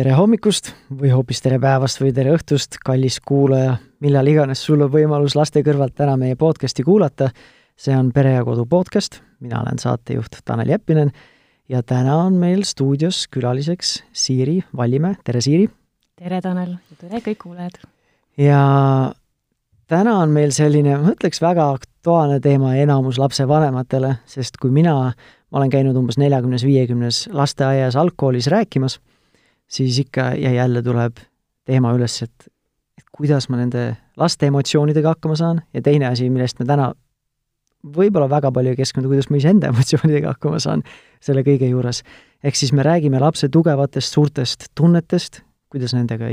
tere hommikust või hoopis tere päevast või tere õhtust, kallis kuulaja, millal iganes sul on võimalus laste kõrvalt täna meie podcasti kuulata. see on Pere ja Kodu podcast, mina olen saatejuht Tanel Jeppinen ja täna on meil stuudios külaliseks Siiri Vallimäe, tere Siiri! tere, Tanel, ja tere kõik kuulajad! ja täna on meil selline, ma ütleks, väga aktuaalne teema enamus lapsevanematele, sest kui mina, ma olen käinud umbes neljakümnes, viiekümnes lasteaias, algkoolis rääkimas, siis ikka ja jälle tuleb teema üles, et, et kuidas ma nende laste emotsioonidega hakkama saan ja teine asi, millest me täna võib-olla väga palju ei keskendu, kuidas ma iseenda emotsioonidega hakkama saan selle kõige juures. ehk siis me räägime lapse tugevatest suurtest tunnetest, kuidas nendega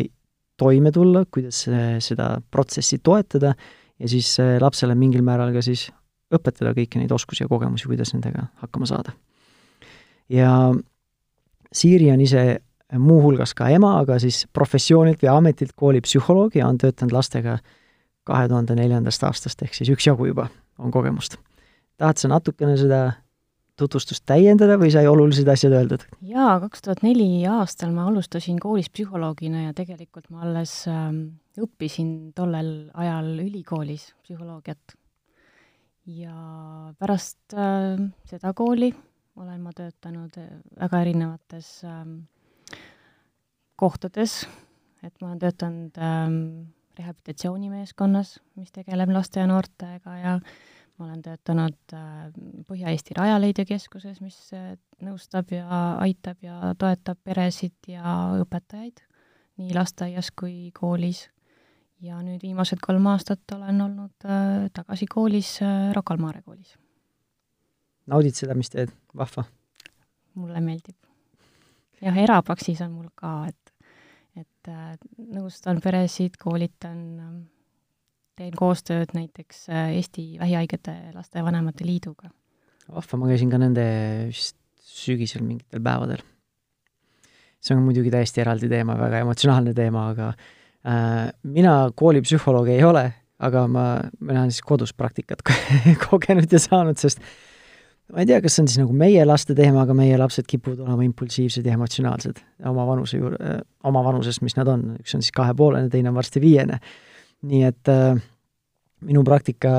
toime tulla, kuidas seda protsessi toetada ja siis lapsele mingil määral ka siis õpetada kõiki neid oskusi ja kogemusi, kuidas nendega hakkama saada. ja Siiri on ise muuhulgas ka ema, aga siis professioonilt või ametilt koolipsühholoog ja on töötanud lastega kahe tuhande neljandast aastast, ehk siis üksjagu juba on kogemust. tahad sa natukene seda tutvustust täiendada või sai olulised asjad öeldud? jaa, kaks tuhat neli aastal ma alustasin koolis psühholoogina ja tegelikult ma alles äh, õppisin tollel ajal ülikoolis psühholoogiat. ja pärast äh, seda kooli olen ma töötanud äh, väga erinevates äh, kohtades, et ma olen töötanud ähm, rehabilitatsioonimeeskonnas, mis tegeleb laste ja noortega ja ma olen töötanud äh, Põhja-Eesti Rajaleidja keskuses, mis äh, nõustab ja aitab ja toetab peresid ja õpetajaid nii lasteaias kui koolis. ja nüüd viimased kolm aastat olen olnud äh, tagasi koolis äh,, Rocca al Mare koolis. naudid seda, mis teed? vahva? mulle meeldib. jah, erapraksis on mul ka, et et äh, nõustan peresid, koolitan, teen koostööd näiteks äh, Eesti Vähihaigete Lastevanemate Liiduga. vahva, ma käisin ka nende vist sügisel mingitel päevadel. see on muidugi täiesti eraldi teema, väga emotsionaalne teema, aga äh, mina koolipsühholoog ei ole, aga ma, mina olen siis kodus praktikat kogenud ja saanud, sest ma ei tea, kas see on siis nagu meie laste teema, aga meie lapsed kipuvad olema impulsiivsed ja emotsionaalsed oma vanuse juurde, äh, oma vanusest, mis nad on, üks on siis kahepoolene, teine on varsti viiene. nii et äh, minu praktika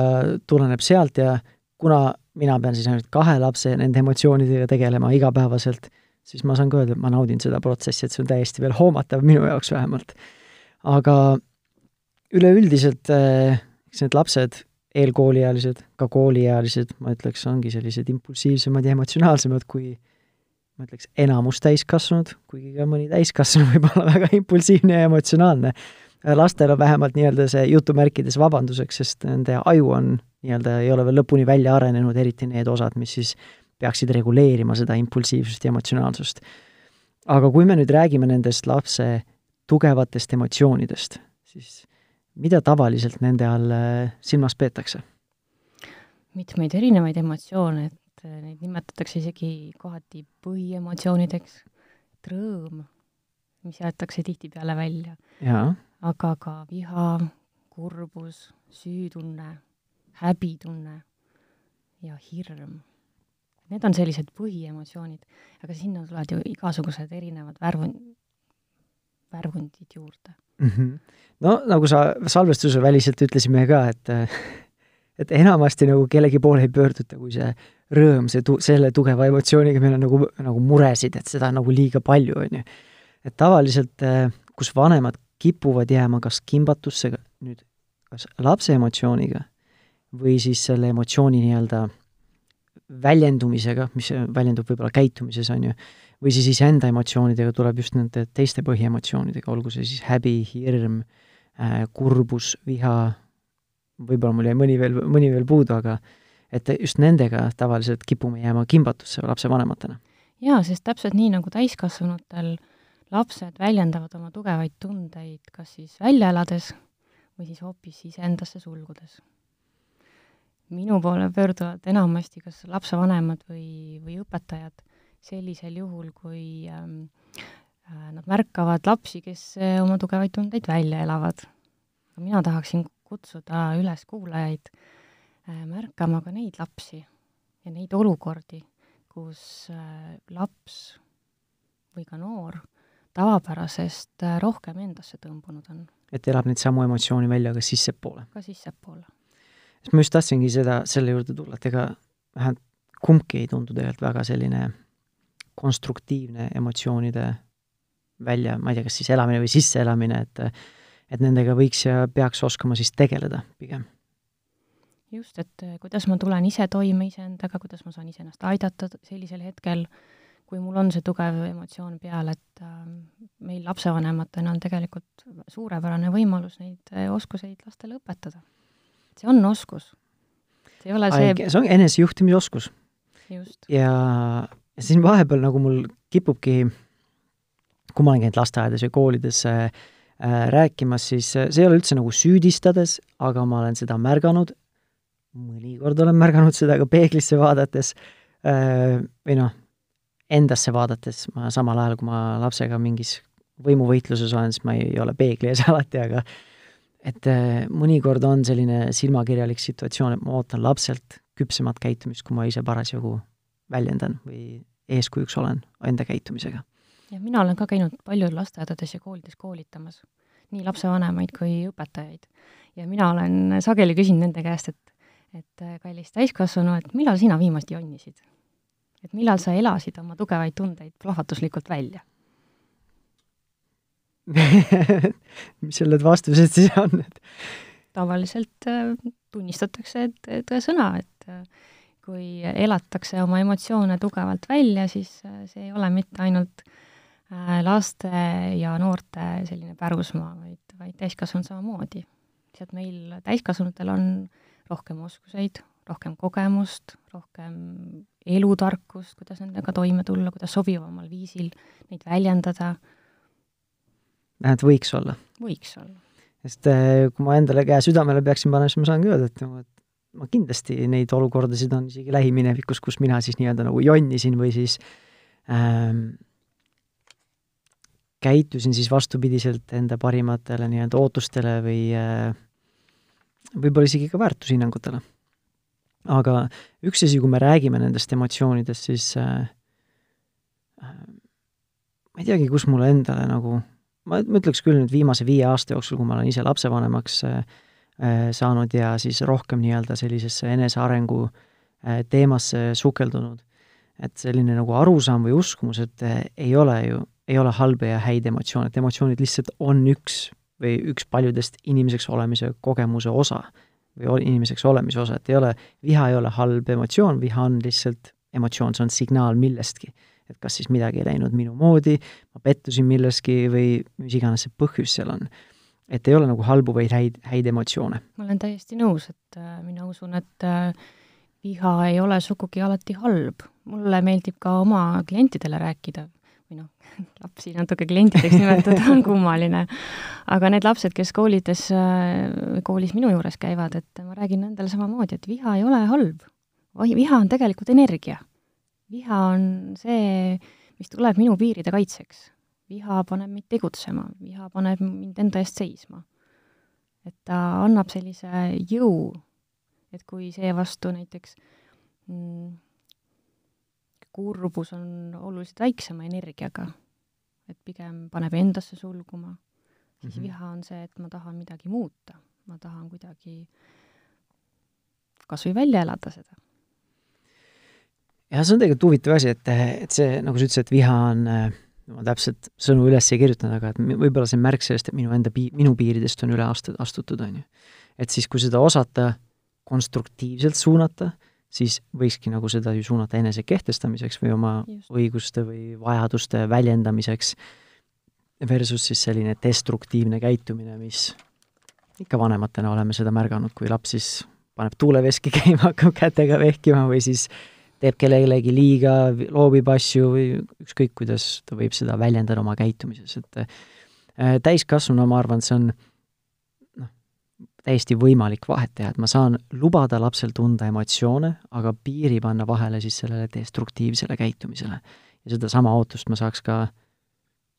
tuleneb sealt ja kuna mina pean siis ainult kahe lapse nende emotsioonidega tegelema igapäevaselt, siis ma saan ka öelda, et ma naudin seda protsessi, et see on täiesti veel hoomatav, minu jaoks vähemalt. aga üleüldiselt eks need lapsed eelkooliealised, ka kooliealised, ma ütleks, ongi sellised impulsiivsemad ja emotsionaalsemad kui ma ütleks, enamus täiskasvanud, kuigi ka mõni täiskasvanu võib olla väga impulsiivne ja emotsionaalne. lastel on vähemalt nii-öelda see jutumärkides vabanduseks, sest nende aju on nii-öelda, ei ole veel lõpuni välja arenenud, eriti need osad, mis siis peaksid reguleerima seda impulsiivsust ja emotsionaalsust. aga kui me nüüd räägime nendest lapse tugevatest emotsioonidest, siis mida tavaliselt nende all äh, silmas peetakse? mitmeid erinevaid emotsioone, et äh, neid nimetatakse isegi kohati põhiemotsioonideks, et rõõm, mis jäetakse tihtipeale välja, aga ka viha, kurbus, süütunne, häbitunne ja hirm. Need on sellised põhiemotsioonid, aga sinna tulevad ju igasugused erinevad värvund, värvundid juurde mm. -hmm. no nagu sa salvestuse väliselt ütlesime ka, et et enamasti nagu kellegi poole ei pöörduta, kui see rõõm, see tu-, selle tugeva emotsiooniga meil on nagu, nagu muresid, et seda on nagu liiga palju, on ju. et tavaliselt, kus vanemad kipuvad jääma kas kimbatusse nüüd, kas lapse emotsiooniga või siis selle emotsiooni nii-öelda väljendumisega, mis väljendub võib-olla käitumises, on ju, või siis iseenda emotsioonidega tuleb just nende teiste põhiemotsioonidega, olgu see siis häbi, hirm äh,, kurbus, viha, võib-olla mul jäi mõni veel, mõni veel puudu, aga et just nendega tavaliselt kipume jääma kimbatusse lapsevanematena. jaa, sest täpselt nii, nagu täiskasvanutel lapsed väljendavad oma tugevaid tundeid kas siis välja elades või siis hoopis iseendasse sulgudes. minu poole pöörduvad enamasti kas lapsevanemad või, või õpetajad sellisel juhul, kui ähm, äh, nad märkavad lapsi, kes äh, oma tugevaid tundeid välja elavad. aga mina tahaksin kutsuda üles kuulajaid äh, märkama ka neid lapsi ja neid olukordi, kus laps või ka noor tavapärasest rohkem endasse tõmbunud on. et elab neid samu emotsioone välja ka sissepoole? ka sissepoole. sest ma just tahtsingi seda, selle juurde tulla, et ega vähemalt kumbki ei tundu tegelikult väga selline konstruktiivne emotsioonide välja, ma ei tea, kas siis elamine või sisseelamine, et et nendega võiks ja peaks oskama siis tegeleda pigem. just, et kuidas ma tulen ise toime iseendaga, kuidas ma saan iseennast aidata sellisel hetkel, kui mul on see tugev emotsioon peal, et äh, meil lapsevanematena on tegelikult suurepärane võimalus neid äh, oskuseid lastele õpetada. see on oskus. see ei ole see see on enesejuhtimisoskus. just. Ja siin vahepeal nagu mul kipubki, kui ma olen käinud lasteaedades või koolides äh, Äh, rääkimas, siis äh, see ei ole üldse nagu süüdistades, aga ma olen seda märganud, mõnikord olen märganud seda ka peeglisse vaadates äh, või noh, endasse vaadates, ma samal ajal, kui ma lapsega mingis võimuvõitluses olen, siis ma ei ole peegli ees alati, aga et mõnikord on selline silmakirjalik situatsioon, et ma ootan lapselt küpsemat käitumist, kui ma ise parasjagu väljendan või eeskujuks olen enda käitumisega ja mina olen ka käinud palju lasteaedades ja koolides koolitamas, nii lapsevanemaid kui õpetajaid. ja mina olen sageli küsinud nende käest, et, et äh, kallis täiskasvanu, et millal sina viimati jonnisid? et millal sa elasid oma tugevaid tundeid plahvatuslikult välja mis seal need vastused siis on, et tavaliselt äh, tunnistatakse, et tõesõna, et äh, kui elatakse oma emotsioone tugevalt välja, siis see ei ole mitte ainult Äh, laste ja noorte selline pärusmaa, vaid, vaid täiskasvanud samamoodi. lihtsalt meil, täiskasvanutel on rohkem oskuseid, rohkem kogemust, rohkem elutarkust, kuidas nendega toime tulla, kuidas sobivamal viisil neid väljendada. vähemalt võiks olla. võiks olla. sest äh, kui ma endale käe südamele peaksin panema, siis ma saan ka öelda, et ma kindlasti neid olukordasid on isegi lähiminevikus, kus mina siis nii-öelda nagu jonnisin või siis ähm, käitusin siis vastupidiselt enda parimatele nii-öelda ootustele või äh, võib-olla isegi ka väärtushinnangutele. aga üks asi, kui me räägime nendest emotsioonidest, siis äh, äh, ma ei teagi, kus mulle endale nagu, ma, ma ütleks küll nüüd viimase viie aasta jooksul, kui ma olen ise lapsevanemaks äh, saanud ja siis rohkem nii-öelda sellisesse enesearengu äh, teemasse sukeldunud, et selline nagu arusaam või uskumus, et äh, ei ole ju ei ole halba ja häid emotsioone, et emotsioonid lihtsalt on üks või üks paljudest inimeseks olemise kogemuse osa või inimeseks olemise osa, et ei ole, viha ei ole halb emotsioon, viha on lihtsalt emotsioon, see on signaal millestki. et kas siis midagi ei läinud minu moodi, ma pettusin milleski või mis iganes see põhjus seal on. Et ei ole nagu halbu või häid, häid emotsioone. ma olen täiesti nõus, et äh, mina usun, et äh, viha ei ole sugugi alati halb. mulle meeldib ka oma klientidele rääkida või noh, lapsi natuke klientideks nimetada on kummaline, aga need lapsed, kes koolides, äh, koolis minu juures käivad, et ma räägin nendele samamoodi, et viha ei ole halb. viha on tegelikult energia. viha on see, mis tuleb minu piiride kaitseks. Viha paneb mind tegutsema, viha paneb mind enda eest seisma. et ta annab sellise jõu, et kui seevastu näiteks mm, kurbus on oluliselt väiksema energiaga, et pigem paneb endasse sulguma, siis mm -hmm. viha on see, et ma tahan midagi muuta, ma tahan kuidagi kas või välja elada seda. jah, see on tegelikult huvitav asi, et, et see, nagu sa ütlesid, et viha on ma täpselt sõnu üles ei kirjutanud, aga et võib-olla see on märk sellest, et minu enda pi-, minu piiridest on üle astu-, astutud, on ju. et siis, kui seda osata konstruktiivselt suunata, siis võikski nagu seda ju suunata enese kehtestamiseks või oma Just. õiguste või vajaduste väljendamiseks, versus siis selline destruktiivne käitumine, mis ikka vanematena oleme seda märganud, kui laps siis paneb tuuleveski käima, hakkab kätega vehkima või siis teeb kellelegi liiga, loobib asju või ükskõik, kuidas ta võib seda väljendada oma käitumises, et äh, täiskasvanuna ma arvan, see on täiesti võimalik vahet teha, et ma saan lubada lapsel tunda emotsioone, aga piiri panna vahele siis sellele destruktiivsele käitumisele. ja sedasama ootust ma saaks ka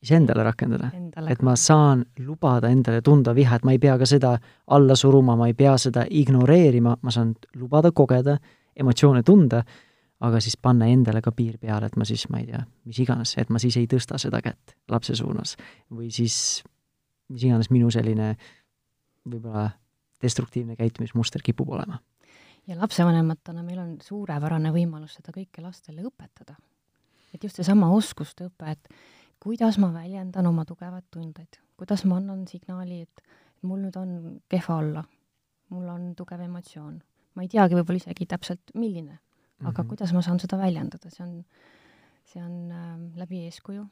iseendale rakendada. et ma saan lubada endale tunda viha, et ma ei pea ka seda alla suruma, ma ei pea seda ignoreerima, ma saan lubada kogeda, emotsioone tunda, aga siis panna endale ka piir peale, et ma siis, ma ei tea, mis iganes, et ma siis ei tõsta seda kätt lapse suunas. või siis mis iganes minu selline võib-olla destruktiivne käitumismuster kipub olema. ja lapsevanematena meil on suurepärane võimalus seda kõike lastele õpetada. et just seesama oskuste õpe, et kuidas ma väljendan oma tugevaid tundeid, kuidas ma annan signaali, et mul nüüd on kehva olla, mul on tugev emotsioon. ma ei teagi võib-olla isegi täpselt, milline, aga mm -hmm. kuidas ma saan seda väljendada, see on, see on äh, läbi eeskuju,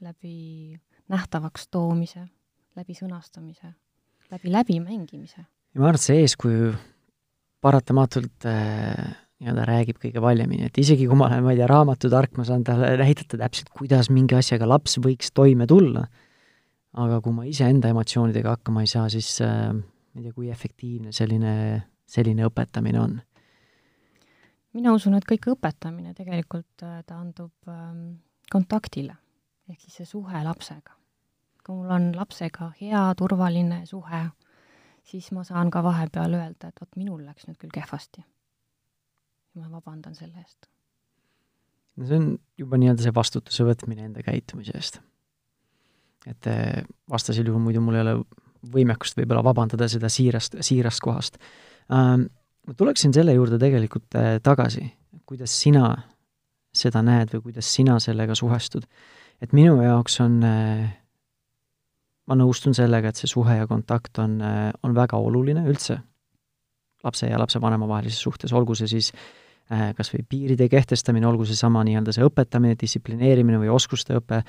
läbi nähtavaks toomise, läbi sõnastamise läbi läbimängimise. ja ma arvan, et see eeskuju paratamatult äh, nii-öelda räägib kõige valjemini, et isegi kui ma olen, ma ei tea, raamatutark, ma saan talle näidata täpselt, kuidas mingi asjaga laps võiks toime tulla, aga kui ma iseenda emotsioonidega hakkama ei saa, siis äh, ma ei tea, kui efektiivne selline, selline õpetamine on. Mina usun, et kõik õpetamine tegelikult äh, taandub ähm, kontaktile, ehk siis see suhe lapsega kui mul on lapsega hea turvaline suhe, siis ma saan ka vahepeal öelda, et vot minul läks nüüd küll kehvasti. ma vabandan selle eest. no see on juba nii-öelda see vastutuse võtmine enda käitumise eest. et eh, vastasel juhul muidu mul ei ole võimekust võib-olla vabandada seda siirast, siirast kohast ähm,. Ma tuleksin selle juurde tegelikult äh, tagasi, kuidas sina seda näed või kuidas sina sellega suhestud. et minu jaoks on äh, ma nõustun sellega, et see suhe ja kontakt on, äh, on väga oluline üldse lapse ja lapsevanema vahelises suhtes, olgu see siis kas või piiride kehtestamine, olgu seesama nii-öelda see õpetamine, distsiplineerimine või oskuste õpe,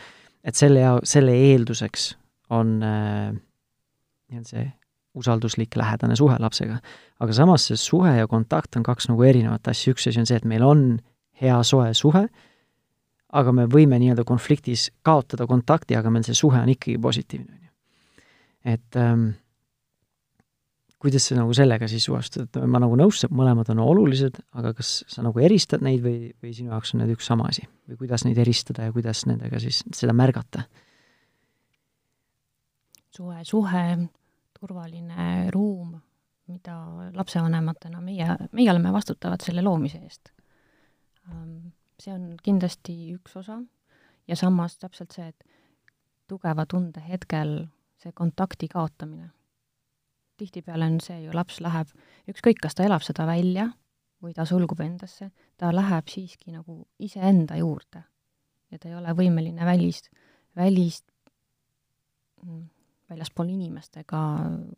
et selle ja selle eelduseks on nii-öelda see usalduslik lähedane suhe lapsega. aga samas see suhe ja kontakt on kaks nagu erinevat asja, üks asi on see, et meil on hea soe suhe, aga me võime nii-öelda konfliktis kaotada kontakti, aga meil see suhe on ikkagi positiivne et ähm, kuidas sa nagu sellega siis suhestud, et ma nagu nõus, mõlemad on olulised, aga kas sa nagu eristad neid või, või sinu jaoks on need üks sama asi? või kuidas neid eristada ja kuidas nendega siis seda märgata? suhe, suhe, turvaline ruum, mida lapsevanematena meie, meie oleme vastutavad selle loomise eest. Ähm, see on kindlasti üks osa ja samas täpselt see, et tugeva tunde hetkel see kontakti kaotamine. tihtipeale on see ju, laps läheb, ükskõik, kas ta elab seda välja või ta sulgub endasse, ta läheb siiski nagu iseenda juurde. ja ta ei ole võimeline välist, välist, mm, väljaspool inimestega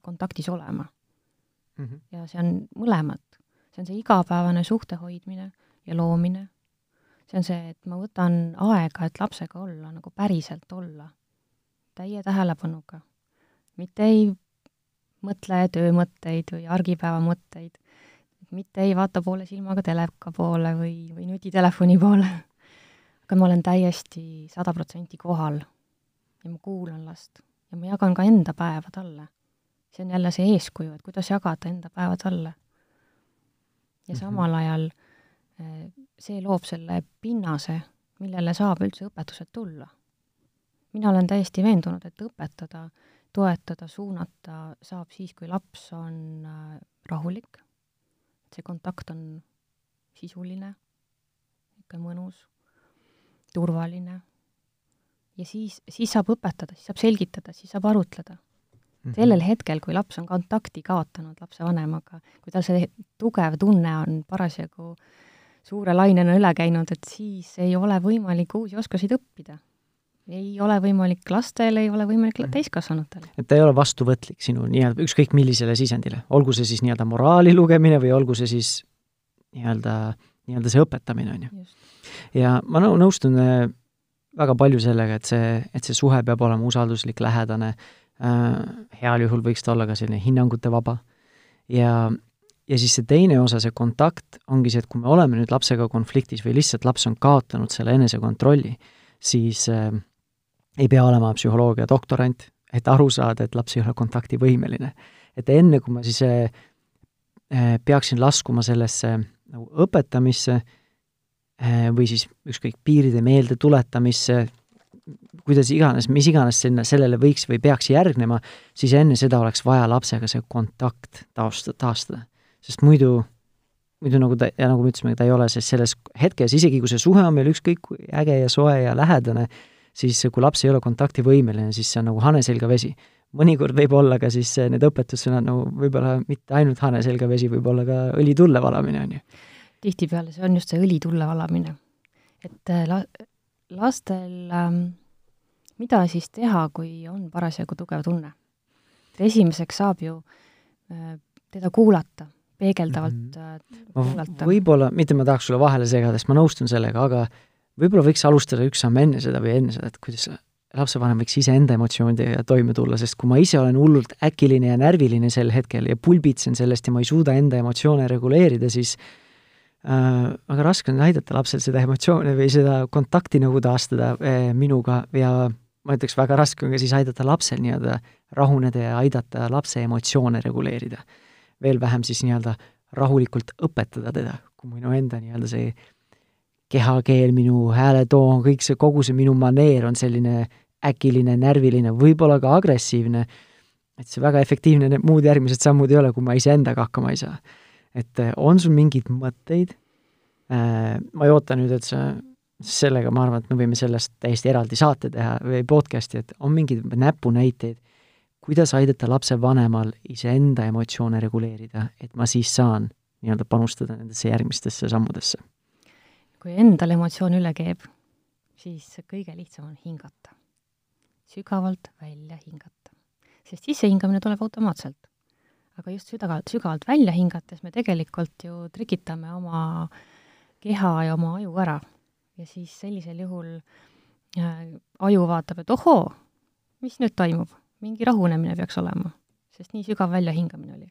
kontaktis olema mm. -hmm. ja see on mõlemat. see on see igapäevane suhte hoidmine ja loomine. see on see, et ma võtan aega, et lapsega olla, nagu päriselt olla, täie tähelepanuga mitte ei mõtle töömõtteid või argipäeva mõtteid, mitte ei vaata poole silmaga teleka poole või, või nutitelefoni poole, aga ma olen täiesti sada protsenti kohal ja ma kuulan last ja ma jagan ka enda päeva talle. see on jälle see eeskuju, et kuidas jagada enda päeva talle. ja mhm. samal ajal eh, see loob selle pinnase, millele saab üldse õpetused tulla. mina olen täiesti veendunud, et õpetada toetada, suunata saab siis, kui laps on äh, rahulik, see kontakt on sisuline, ikka mõnus, turvaline ja siis, siis saab õpetada, siis saab selgitada, siis saab arutleda mm. -hmm. sellel hetkel, kui laps on kontakti kaotanud lapsevanemaga, kui tal see tugev tunne on parasjagu suure lainena üle käinud, et siis ei ole võimalik uusi oskusi õppida ei ole võimalik lastel, ei ole võimalik mm. täiskasvanutel. et ta ei ole vastuvõtlik sinu nii-öelda ükskõik millisele sisendile, olgu see siis nii-öelda moraali lugemine või olgu see siis nii-öelda, nii-öelda see õpetamine, on ju. ja ma nõu-, nõustun äh, väga palju sellega, et see, et see suhe peab olema usalduslik, lähedane äh,, heal juhul võiks ta olla ka selline hinnangute vaba ja ja siis see teine osa, see kontakt, ongi see, et kui me oleme nüüd lapsega konfliktis või lihtsalt laps on kaotanud selle enesekontrolli, siis äh, ei pea olema psühholoogia doktorant, et aru saada, et laps ei ole kontaktivõimeline. et enne, kui ma siis äh, äh, peaksin laskuma sellesse nagu õpetamisse äh, või siis ükskõik, piiride meeldetuletamisse, kuidas iganes, mis iganes sinna, sellele võiks või peaks järgnema, siis enne seda oleks vaja lapsega see kontakt taust-, taastada. sest muidu, muidu nagu ta, ja nagu me ütlesime, ta ei ole, sest selles hetkes, isegi kui see suhe on meil ükskõik kui äge ja soe ja lähedane, siis kui laps ei ole kontaktivõimeline, siis see on nagu hane selga vesi. mõnikord võib olla ka siis need õpetussõnad nagu võib-olla mitte ainult hane selga vesi, võib olla ka õli tulle valamine, on ju. Tihtipeale see on just see õli tulle valamine. et äh, la-, lastel ähm, mida siis teha, kui on parasjagu tugev tunne? esimeseks saab ju äh, teda kuulata, peegeldavalt mm -hmm. kuulata. võib-olla, mitte ma tahaks sulle vahele segada, sest ma nõustun sellega, aga võib-olla võiks alustada üks samm enne seda või enne seda, et kuidas lapsevanem võiks iseenda emotsioonidega toime tulla, sest kui ma ise olen hullult äkiline ja närviline sel hetkel ja pulbitsen sellest ja ma ei suuda enda emotsioone reguleerida, siis äh, väga raske on aidata lapsel seda emotsioone või seda kontakti nagu taastada äh, minuga. Ja ma ütleks, väga raske on ka siis aidata lapsel nii-öelda rahuneda ja aidata lapse emotsioone reguleerida. Veel vähem siis nii-öelda rahulikult õpetada teda, kui minu enda nii-öelda see kehakeel, minu hääletoon, kõik see, kogu see minu maneer on selline äkiline, närviline, võib-olla ka agressiivne, et see väga efektiivne, need muud järgmised sammud ei ole, kui ma iseendaga hakkama ei saa. Et eh, on sul mingeid mõtteid äh,, ma ei oota nüüd, et sa sellega, ma arvan, et me võime sellest täiesti eraldi saate teha või podcast'i, et on mingeid näpunäiteid, kuidas aidata lapsevanemal iseenda emotsioone reguleerida, et ma siis saan nii-öelda panustada nendesse järgmistesse sammudesse? kui endal emotsioon üle keeb, siis kõige lihtsam on hingata. sügavalt välja hingata. sest sissehingamine tuleb automaatselt. Aga just sügavalt, sügavalt välja hingates me tegelikult ju trikitame oma keha ja oma aju ära. ja siis sellisel juhul äh, aju vaatab, et ohoo, mis nüüd toimub mingi rahunemine peaks olema, sest nii sügav väljahingamine oli.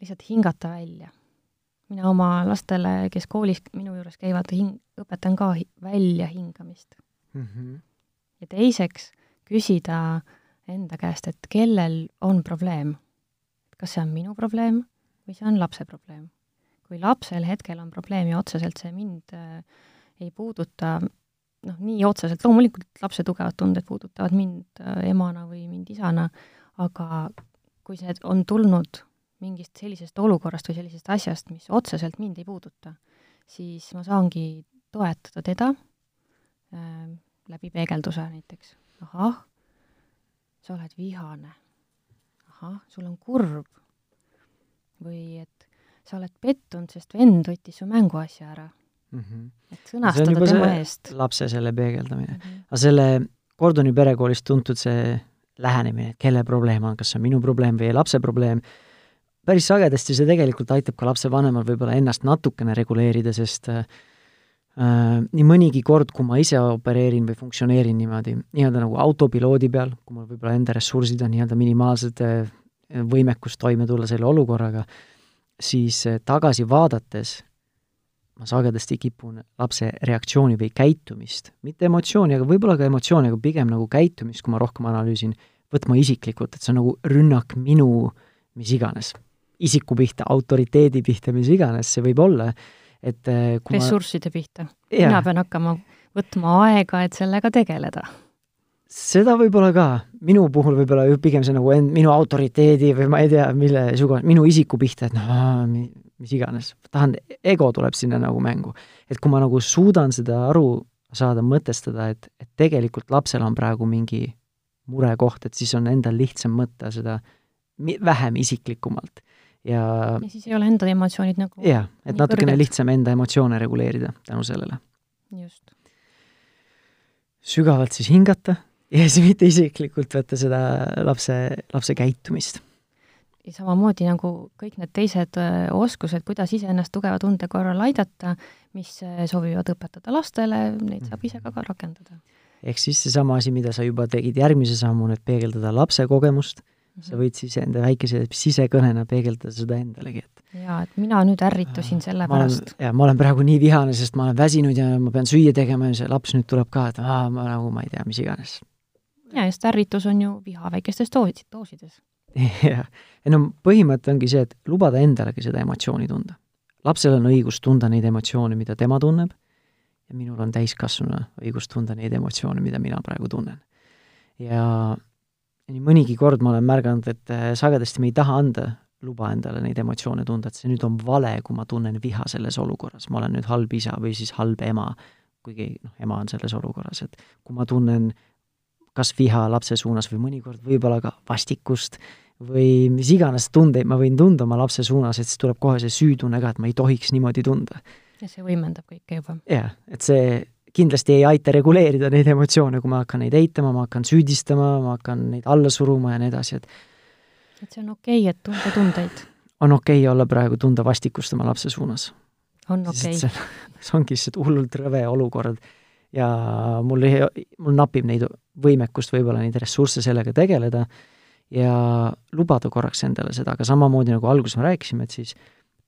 lihtsalt hingata välja. mina oma lastele, kes koolis minu juures käivad, hing-, õpetan ka hi väljahingamist mm. -hmm. ja teiseks, küsida enda käest, et kellel on probleem. Kas see on minu probleem või see on lapse probleem. kui lapsel hetkel on probleem ja otseselt see mind äh, ei puuduta, noh, nii otseselt, loomulikult lapse tugevad tunded puudutavad mind äh, emana või mind isana, aga kui see on tulnud mingist sellisest olukorrast või sellisest asjast, mis otseselt mind ei puuduta, siis ma saangi toetada teda äh, läbi peegelduse näiteks. ahah, sa oled vihane. Ahah, sul on kurb. või et sa oled pettunud, sest vend võttis su mänguasja ära mm. -hmm. et sõnastada tema eest. lapse selle peegeldamine mm. -hmm. aga selle Gordoni perekoolist tuntud see lähenemine, kelle probleem on, kas see on minu probleem või lapse probleem, päris sagedasti see tegelikult aitab ka lapsevanemal võib-olla ennast natukene reguleerida, sest äh, nii mõnigi kord, kui ma ise opereerin või funktsioneerin niimoodi, nii-öelda nagu autopiloodi peal, kui mul võib-olla enda ressursid on nii-öelda minimaalsed, võimekus toime tulla selle olukorraga, siis tagasi vaadates ma sagedasti kipun lapse reaktsiooni või käitumist, mitte emotsiooni, aga võib-olla ka emotsiooni, aga pigem nagu käitumist, kui ma rohkem analüüsin, võtma isiklikult, et see on nagu rünnak minu mis iganes, isiku pihta, autoriteedi pihta, mis iganes see võib olla, et eh, kui ressursside ma... pihta. mina pean hakkama võtma aega, et sellega tegeleda. seda võib-olla ka, minu puhul võib-olla pigem see nagu end, minu autoriteedi või ma ei tea, mille sugu, minu isiku pihta, et noh, mis iganes, tahan, ego tuleb sinna nagu mängu. et kui ma nagu suudan seda aru saada, mõtestada, et, et tegelikult lapsel on praegu mingi murekoht, et siis on endal lihtsam mõtta seda vähem isiklikumalt ja ja siis ei ole enda emotsioonid nagu jah, et natukene kõrged. lihtsam enda emotsioone reguleerida tänu sellele. just. sügavalt siis hingata ja siis mitte isiklikult võtta seda lapse, lapse käitumist ja samamoodi nagu kõik need teised oskused, kuidas iseennast tugeva tunde korral aidata, mis sobivad õpetada lastele, neid saab ise ka, ka rakendada. ehk siis seesama asi, mida sa juba tegid järgmise sammuna, et peegeldada lapse kogemust. Sa võid siis enda väikese sisekõnena peegeldada seda endalegi, et jaa, et mina nüüd ärritusin selle pärast. jaa, ma olen praegu nii vihane, sest ma olen väsinud ja ma pean süüa tegema ja see laps nüüd tuleb ka, et aa, ma nagu, ma ei tea, mis iganes. jaa, just ärritus on ju viha väikestes doosid, doosides jah, ei no põhimõte ongi see, et lubada endalegi seda emotsiooni tunda. lapsel on õigus tunda neid emotsioone, mida tema tunneb, ja minul on täiskasvanuna õigus tunda neid emotsioone, mida mina praegu tunnen. ja nii mõnigi kord ma olen märganud, et äh, sagedasti me ei taha anda luba endale neid emotsioone tunda, et see nüüd on vale, kui ma tunnen viha selles olukorras, ma olen nüüd halb isa või siis halb ema, kuigi noh, ema on selles olukorras, et kui ma tunnen kas viha lapse suunas või mõnikord võib-olla ka vastikust või mis iganes tundeid ma võin tunda oma lapse suunas, et siis tuleb kohe see süütunne ka, et ma ei tohiks niimoodi tunda. ja see võimendab kõike juba. jah, et see kindlasti ei aita reguleerida neid emotsioone, kui ma hakkan neid eitama, ma hakkan süüdistama, ma hakkan neid alla suruma ja nii edasi, et et see on okei okay,, et tunda tundeid. on okei okay olla praegu tunda vastikust oma lapse suunas. on okei okay.. see ongi lihtsalt hullult rõve olukord ja mul, mul napib neid võimekust võib-olla neid ressursse sellega tegeleda ja lubada korraks endale seda, aga samamoodi nagu alguses me rääkisime, et siis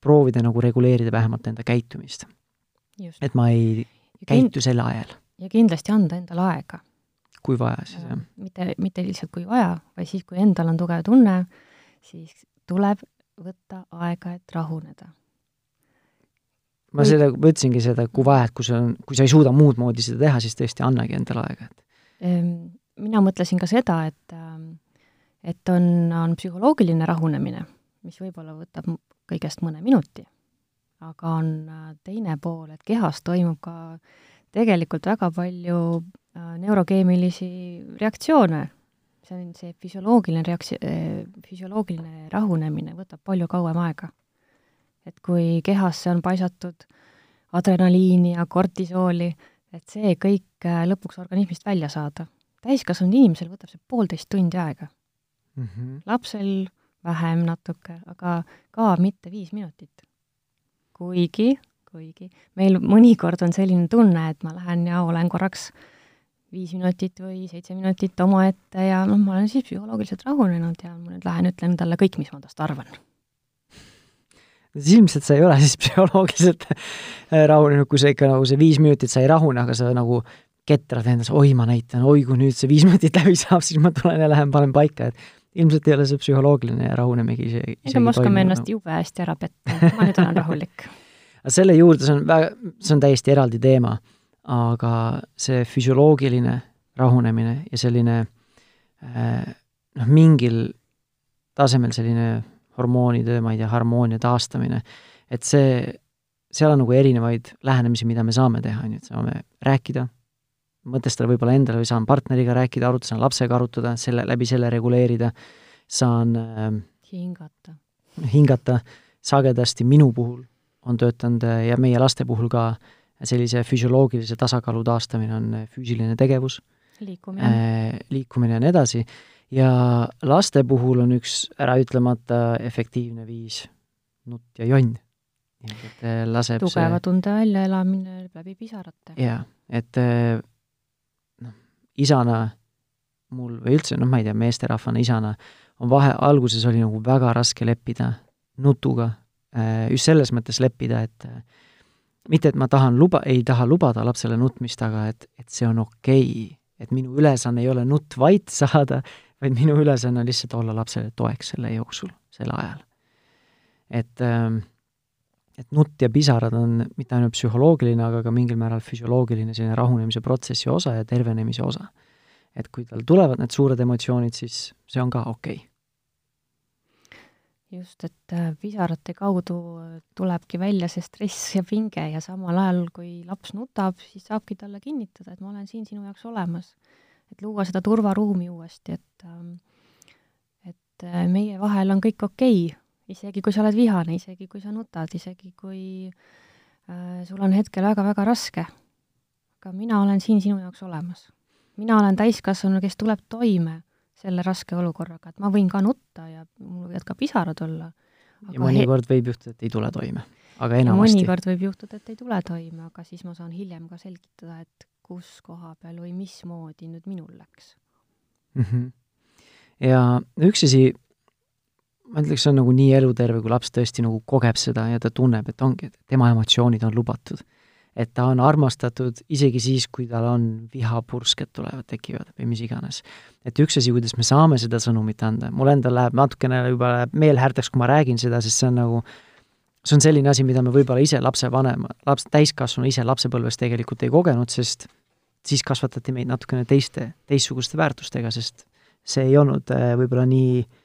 proovida nagu reguleerida vähemalt enda käitumist. et ma ei käitu selle ajal. ja kindlasti anda endale aega. kui vaja, siis jah. mitte, mitte lihtsalt kui vaja, vaid siis, kui endal on tugev tunne, siis tuleb võtta aega, et rahuneda. ma seda, ma ütlesingi seda, kui vaja, et kui sa, kui sa ei suuda muud moodi seda teha, siis tõesti annagi endale aega, et ehm, mina mõtlesin ka seda, et ähm, et on, on psühholoogiline rahunemine, mis võib-olla võtab kõigest mõne minuti, aga on äh, teine pool, et kehas toimub ka tegelikult väga palju äh, neurokeemilisi reaktsioone. see on see füsioloogiline reaks-, äh, füsioloogiline rahunemine võtab palju kauem aega. et kui kehasse on paisatud adrenaliini ja kortisooli, et see kõik lõpuks organismist välja saada. täiskasvanud inimesel võtab see poolteist tundi aega mm. -hmm. lapsel vähem natuke, aga ka mitte viis minutit. Kuigi, kuigi meil mõnikord on selline tunne, et ma lähen ja olen korraks viis minutit või seitse minutit omaette ja noh, ma olen siis psühholoogiliselt rahunenud ja ma nüüd lähen ütlen talle kõik, mis ma tast arvan. Siis ilmselt sa ei ole siis psühholoogiliselt rahunenud, kui sa ikka nagu see viis minutit sa ei rahune, aga sa nagu ketrad endas, oi, ma näitan, oi, kui nüüd see viis minutit läbi saab, siis ma tulen ja lähen panen paika, et ilmselt ei ole see psühholoogiline rahunemegi isegi ega me oskame ennast nagu. jube hästi ära petta, ma nüüd olen rahulik. aga selle juurde, see on väga, see on täiesti eraldi teema, aga see füsioloogiline rahunemine ja selline eh, noh, mingil tasemel selline hormoonide, ma ei tea, harmoonia taastamine, et see, seal on nagu erinevaid lähenemisi, mida me saame teha, on ju, et saame rääkida, mõtestada võib-olla endale või saan partneriga rääkida, arutada, saan lapsega arutada, selle, läbi selle reguleerida, saan äh, hingata. hingata, sagedasti minu puhul on töötanud äh, ja meie laste puhul ka sellise füsioloogilise tasakaalu taastamine on äh, füüsiline tegevus, liikumine äh,, liikumine ja nii edasi, ja laste puhul on üks äraütlemata efektiivne viis nutt ja jonn. et äh, laseb tugeva see... tunde väljaelamine läbi pisarate. jaa, et isana mul või üldse, noh, ma ei tea, meesterahvana isana, on vahe, alguses oli nagu väga raske leppida nutuga, äh, just selles mõttes leppida, et äh, mitte, et ma tahan luba, ei taha lubada lapsele nutmist, aga et, et see on okei okay., et minu ülesanne ei ole nutt vait saada, vaid minu ülesanne on lihtsalt olla lapsele toeks selle jooksul, sel ajal. et ähm, et nutt ja pisarad on mitte ainult psühholoogiline, aga ka mingil määral füsioloogiline selline rahunemise protsessi osa ja tervenemise osa. et kui tal tulevad need suured emotsioonid, siis see on ka okei okay. just, et äh, pisarate kaudu tulebki välja see stress ja pinge ja samal ajal, kui laps nutab, siis saabki talle kinnitada, et ma olen siin sinu jaoks olemas. et luua seda turvaruumi uuesti, et ähm, äh, meie vahel on kõik okei okay isegi kui sa oled vihane, isegi kui sa nutad, isegi kui äh, sul on hetkel väga-väga raske. aga mina olen siin sinu jaoks olemas. mina olen täiskasvanu, kes tuleb toime selle raske olukorraga, et ma võin ka nutta ja mul võivad ka pisarad olla. ja mõnikord võib juhtuda, et ei tule toime, aga enamasti. mõnikord võib juhtuda, et ei tule toime, aga siis ma saan hiljem ka selgitada, et kus koha peal või mismoodi nüüd minul läks mm. -hmm. ja üks asi, ma ütleks, see on nagu nii eluterve, kui laps tõesti nagu kogeb seda ja ta tunneb, et ongi, et tema emotsioonid on lubatud. et ta on armastatud isegi siis, kui tal on vihapursked tulevad, tekivad või mis iganes. et üks asi, kuidas me saame seda sõnumit anda, mul endal läheb natukene juba läheb meelhäärteks, kui ma räägin seda, sest see on nagu see on selline asi, mida me võib-olla ise lapsevanema, laps, täiskasvanu ise lapsepõlves tegelikult ei kogenud, sest siis kasvatati meid natukene teiste, teistsuguste väärtustega, sest see ei olnud äh, võib-olla nii äh,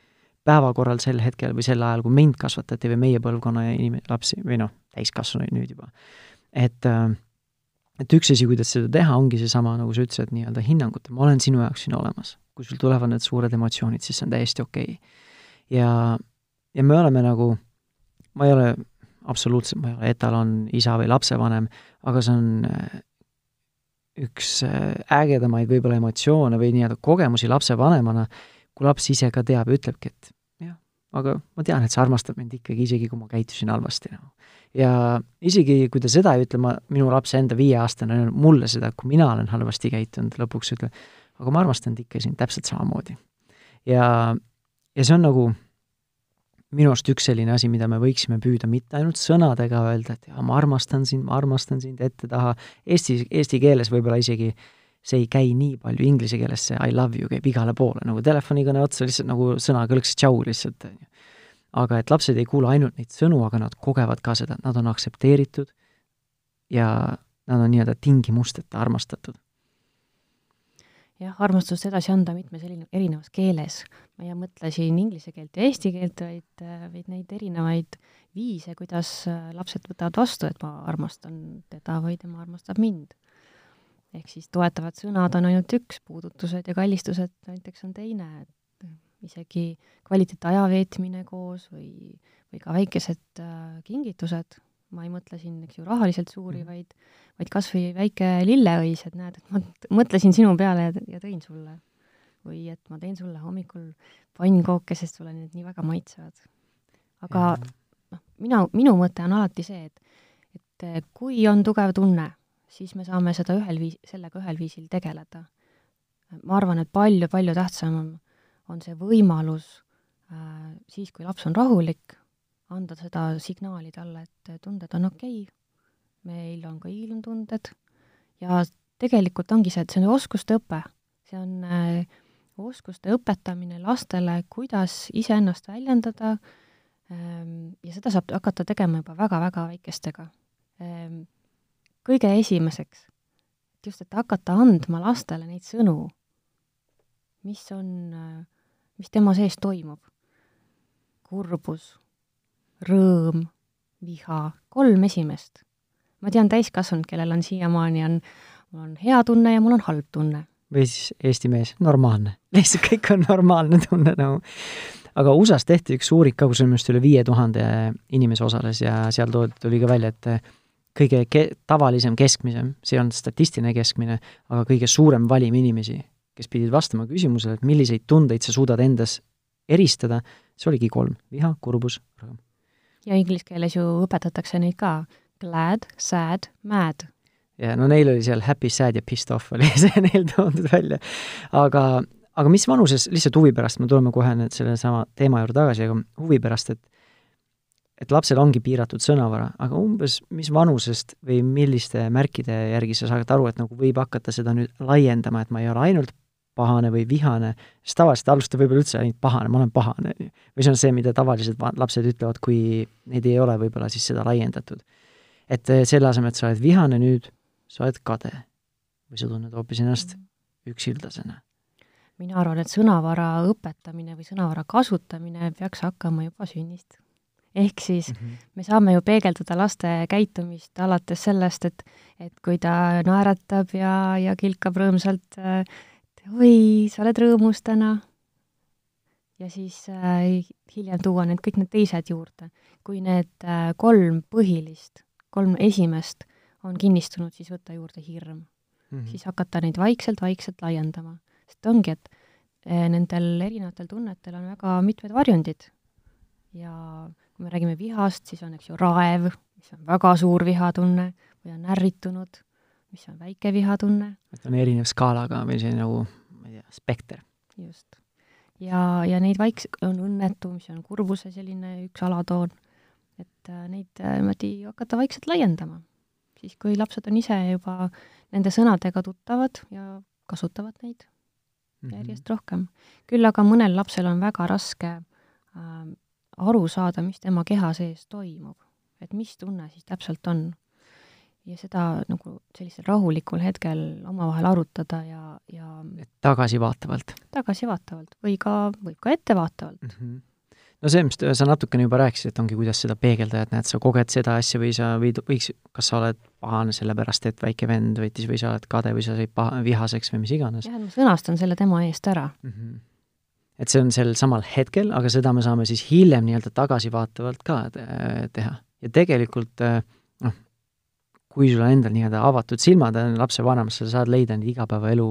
päevakorral sel hetkel või sel ajal, kui mind kasvatati või meie põlvkonna inim-, lapsi või noh, täiskasvanuid nüüd juba. et äh, et üks asi, kuidas seda teha, ongi seesama, nagu sa ütlesid, nii-öelda hinnangute, ma olen sinu jaoks siin olemas. kui sul tulevad need suured emotsioonid, siis see on täiesti okei okay.. ja, ja me oleme nagu, ma ei ole absoluutselt, ma ei ole etalon isa või lapsevanem, aga see on äh, üks äh, ägedamaid võib-olla emotsioone või nii-öelda kogemusi lapsevanemana, kui laps ise ka teab ja ütlebki, et aga ma tean, et sa armastad mind ikkagi, isegi kui ma käitusin halvasti nagu ja isegi kui ta seda ei ütle, ma, minu laps enda viieaastane on mulle seda, kui mina olen halvasti käitunud, lõpuks ütleb, aga ma armastan ikka sind täpselt samamoodi. ja, ja see on nagu minu arust üks selline asi, mida me võiksime püüda mitte ainult sõnadega öelda, et jaa, ma armastan sind, ma armastan sind ette-taha, eesti, eesti keeles võib-olla isegi see ei käi nii palju, inglise keeles see I love you käib igale poole, nagu telefonikõne otsa lihtsalt nagu sõnakõlks tšau lihtsalt, on ju aga et lapsed ei kuule ainult neid sõnu, aga nad kogevad ka seda, et nad on aktsepteeritud ja nad on nii-öelda tingimusteta armastatud. jah, armastust edasi anda mitmes erinevas keeles. ma ei mõtle siin inglise keelt ja eesti keelt, vaid, vaid neid erinevaid viise, kuidas lapsed võtavad vastu, et ma armastan teda või tema armastab mind. Ehk siis toetavad sõnad on ainult üks, puudutused ja kallistused näiteks on teine, et isegi kvaliteetaja veetmine koos või, või ka väikesed äh, kingitused, ma ei mõtle siin, eks ju, rahaliselt suuri mm., vaid, vaid kas või väike lilleõis, et näed, et ma mõtlesin sinu peale ja, ja tõin sulle. või et ma teen sulle hommikul pannkooke, sest sulle need nii väga maitsevad. aga noh, mina, minu mõte on alati see, et, et kui on tugev tunne, siis me saame seda ühel viis, sellega ühel viisil tegeleda. ma arvan, et palju-palju tähtsam on on see võimalus äh, siis, kui laps on rahulik, anda seda signaali talle, et tunded on okei okay,, meil on kõigil on tunded ja tegelikult ongi see, et see on oskuste õpe, see on äh, oskuste õpetamine lastele, kuidas iseennast väljendada ähm, ja seda saab hakata tegema juba väga-väga väikestega ähm,. Kõige esimeseks, just, et hakata andma lastele neid sõnu, mis on mis tema sees toimub. kurbus, rõõm, viha, kolm esimest. ma tean täiskasvanud, kellel on siiamaani on, mul on hea tunne ja mul on halb tunne. või siis eesti mees, normaalne. lihtsalt kõik on normaalne tunne nagu. aga USA-s tehti üks uuring ka, kus minu meelest üle viie tuhande inimese osales ja seal toodi, tuli ka välja, et kõige ke-, tavalisem keskmisem, see on statistiline keskmine, aga kõige suurem valim inimesi kes pidid vastama küsimusele, et milliseid tundeid sa suudad endas eristada, see oligi kolm, viha, kurbus, rõõm. ja inglise keeles ju õpetatakse neid ka, glad, sad, mad. ja no neil oli seal happy, sad ja pissed off oli see neil toodud välja. aga, aga mis vanuses, lihtsalt huvi pärast, me tuleme kohe nüüd sellesama teema juurde tagasi, aga huvi pärast, et et lapsel ongi piiratud sõnavara, aga umbes mis vanusest või milliste märkide järgi sa saad aru, et nagu võib hakata seda nüüd laiendama, et ma ei ole ainult pahane või vihane, siis tavaliselt alustab võib-olla üldse ainult pahane, ma olen pahane, on ju. või see on see, mida tavaliselt lapsed ütlevad, kui neid ei ole võib-olla siis seda laiendatud. et eh, selle asemel, et sa oled vihane nüüd, sa oled kade. või sa tunned hoopis ennast üksildasena. mina arvan, et sõnavara õpetamine või sõnavara kasutamine peaks hakkama juba sünnist. Ehk siis mm -hmm. me saame ju peegeldada laste käitumist alates sellest, et et kui ta naeratab ja, ja kilkab rõõmsalt äh, oi, sa oled rõõmus täna. ja siis äh, hiljem tuua need kõik need teised juurde. kui need äh, kolm põhilist, kolm esimest on kinnistunud, siis võtta juurde hirm mm. -hmm. siis hakata neid vaikselt-vaikselt laiendama. sest ongi, et äh, nendel erinevatel tunnetel on väga mitmed varjundid. ja kui me räägime vihast, siis on, eks ju, raev, mis on väga suur vihatunne või on ärritunud mis on väike vihatunne. et on erinev skaalaga või see nagu, ma ei tea, spekter. just. ja, ja neid vaiks-, on õnnetu, mis on kurbuse selline üks alatoon, et äh, neid äh, niimoodi hakata vaikselt laiendama. siis, kui lapsed on ise juba nende sõnadega tuttavad ja kasutavad neid mm -hmm. järjest rohkem. küll aga mõnel lapsel on väga raske äh, aru saada, mis tema keha sees toimub. et mis tunne siis täpselt on ja seda nagu sellisel rahulikul hetkel omavahel arutada ja, ja tagasivaatavalt? tagasivaatavalt või ka, võib ka ettevaatavalt mm. -hmm. no see, mis sa natukene juba rääkisid, et ongi, kuidas seda peegeldada, et näed, sa koged seda asja või sa võid, võiks, kas sa oled pahane sellepärast, et väike vend võttis või sa oled kade või sa said paha, vihaseks või mis iganes. jah, et ma sõnastan selle tema eest ära mm. -hmm. Et see on sel samal hetkel, aga seda me saame siis hiljem nii-öelda tagasivaatavalt ka teha. ja tegelikult noh, kui sul on endal nii-öelda avatud silmad lapsevanemas, sa saad leida neid igapäevaelu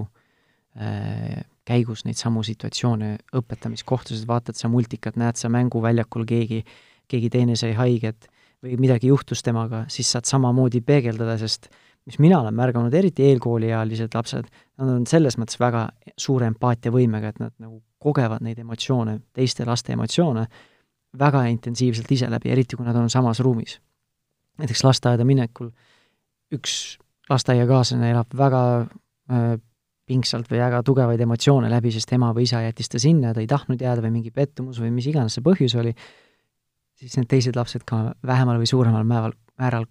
äh, käigus neid samu situatsioone õpetamiskohtusid, vaatad sa multikat, näed sa mänguväljakul keegi, keegi teine sai haiget või midagi juhtus temaga, siis saad samamoodi peegeldada, sest mis mina olen märganud, eriti eelkooliealised lapsed, nad on selles mõttes väga suure empaatiavõimega, et nad nagu kogevad neid emotsioone, teiste laste emotsioone, väga intensiivselt ise läbi, eriti kui nad on samas ruumis. näiteks lasteaeda minekul üks lasteaiakaaslane elab väga äh, pingsalt või väga tugevaid emotsioone läbi, sest ema või isa jättis ta sinna ja ta ei tahtnud jääda või mingi pettumus või mis iganes see põhjus oli, siis need teised lapsed ka vähemal või suuremal määral, määral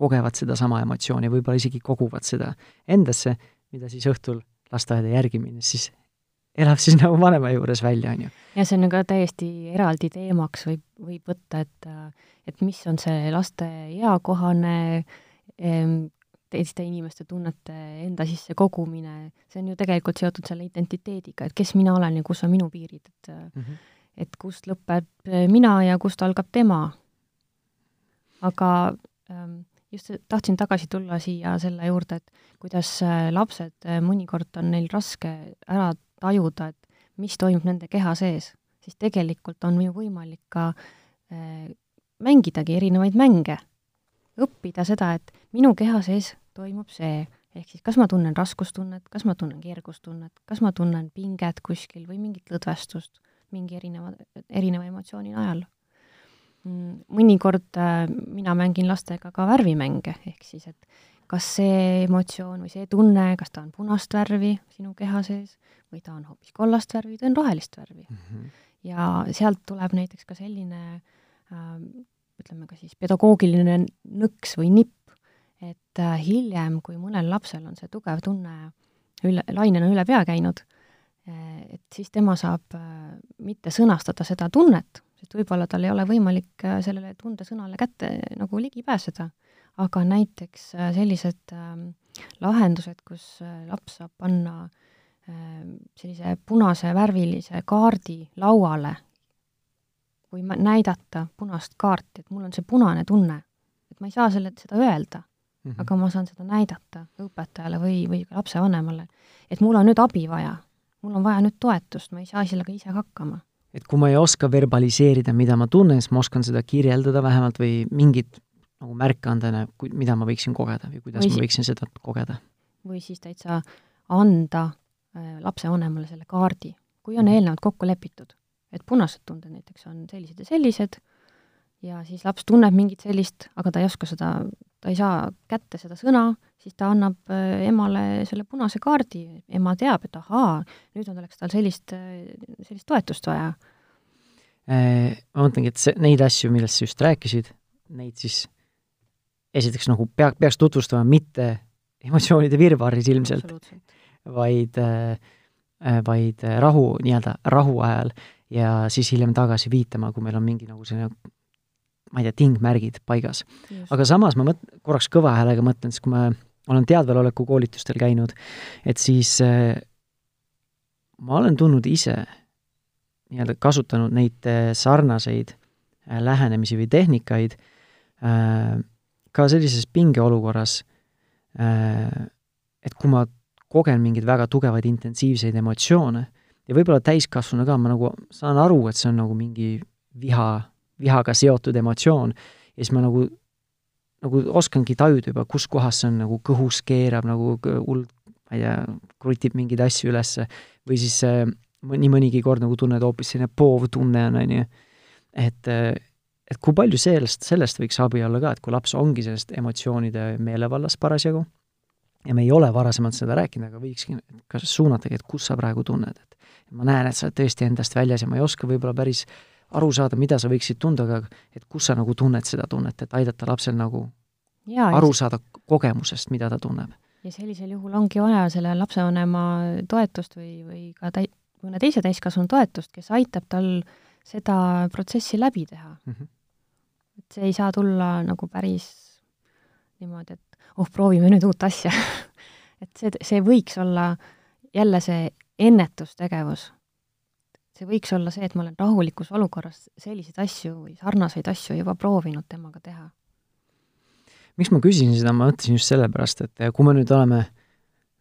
kogevad sedasama emotsiooni, võib-olla isegi koguvad seda endasse, mida siis õhtul lasteaeda järgi minnes siis elab siis nagu vanema juures välja, on ju. ja see on ka täiesti eraldi teemaks võib, võib võtta, et et mis on see laste eakohane teiste inimeste tunnete enda sisse kogumine, see on ju tegelikult seotud selle identiteediga, et kes mina olen ja kus on minu piirid, et mm -hmm. et kust lõpeb mina ja kust algab tema. aga ähm, just tahtsin tagasi tulla siia selle juurde, et kuidas äh, lapsed, äh, mõnikord on neil raske ära tajuda, et mis toimub nende keha sees, siis tegelikult on ju võimalik ka äh, mängidagi erinevaid mänge. Õppida seda, et minu keha sees toimub see, ehk siis kas ma tunnen raskustunnet, kas ma tunnen kergustunnet, kas ma tunnen pinget kuskil või mingit lõdvestust mingi erineva, erineva emotsiooni najal. Mm, mõnikord äh, mina mängin lastega ka värvimänge, ehk siis et kas see emotsioon või see tunne, kas ta on punast värvi sinu keha sees või ta on hoopis kollast värvi, ta on rohelist värvi mm. -hmm. ja sealt tuleb näiteks ka selline äh, ütleme ka siis pedagoogiline nõks või nipp, et äh, hiljem, kui mõnel lapsel on see tugev tunne üle, lainena üle pea käinud, et siis tema saab mitte sõnastada seda tunnet, sest võib-olla tal ei ole võimalik sellele tundesõnale kätte nagu ligi pääseda, aga näiteks sellised ähm, lahendused, kus laps saab panna sellise punase värvilise kaardi lauale või näidata punast kaarti, et mul on see punane tunne, et ma ei saa selle, seda öelda mm, -hmm. aga ma saan seda näidata õpetajale või, või ka lapsevanemale, et mul on nüüd abi vaja, mul on vaja nüüd toetust, ma ei saa sellega ise hakkama. Et kui ma ei oska verbaliseerida, mida ma tunnen, siis ma oskan seda kirjeldada vähemalt või mingit nagu märke anda, mida ma võiksin kogeda või kuidas või ma võiksin seda kogeda. või siis täitsa anda äh, lapsevanemale selle kaardi, kui on mhm. eelnevalt kokku lepitud, et punased tunded näiteks on sellised ja sellised, ja siis laps tunneb mingit sellist, aga ta ei oska seda, ta ei saa kätte seda sõna, siis ta annab äh, emale selle punase kaardi, ema teab, et ahaa, nüüd on oleks tal sellist, äh, sellist toetust vaja. Äh, ma mõtlengi, et see, neid asju, millest sa just rääkisid, neid siis esiteks nagu pea, peaks tutvustama mitte emotsioonide virvarris ilmselt, vaid, vaid rahu, nii-öelda rahu ajal ja siis hiljem tagasi viitama, kui meil on mingi nagu selline ma ei tea, tingmärgid paigas. aga samas ma mõt-, korraks kõva häälega mõtlen, siis kui ma olen teadveloleku koolitustel käinud, et siis äh, ma olen tundnud ise, nii-öelda kasutanud neid äh, sarnaseid äh, lähenemisi või tehnikaid ka sellises pingeolukorras et kui ma kogen mingeid väga tugevaid intensiivseid emotsioone ja võib-olla täiskasvanu ka, ma nagu saan aru, et see on nagu mingi viha vihaga seotud emotsioon ja siis ma nagu, nagu oskangi tajuda juba, kus kohas see on nagu kõhus keerab nagu hull, ma ei tea, krutib mingeid asju ülesse või siis äh, nii mõnigi kord nagu tunned hoopis selline poovtunne on, on ju. et, äh, et kui palju sellest, sellest võiks abi olla ka, et kui laps ongi sellest emotsioonide meelevallas parasjagu ja me ei ole varasemalt seda rääkinud, aga võikski kas suunatagi, et kus sa praegu tunned, et ma näen, et sa oled tõesti endast väljas ja ma ei oska võib-olla päris aru saada, mida sa võiksid tunda, aga et kus sa nagu tunned seda tunnet, et aidata lapsel nagu ja, aru saada kogemusest, mida ta tunneb. ja sellisel juhul ongi vaja selle lapsevanema toetust või, või ka täi-, mõne teise täiskasvanu toetust, kes aitab tal seda protsessi läbi teha mm. -hmm. et see ei saa tulla nagu päris niimoodi, et oh, proovime nüüd uut asja et see, see võiks olla jälle see ennetustegevus. See võiks olla see, et ma olen rahulikus olukorras selliseid asju või sarnaseid asju juba proovinud temaga teha. miks ma küsisin seda, ma mõtlesin just sellepärast, et kui me nüüd oleme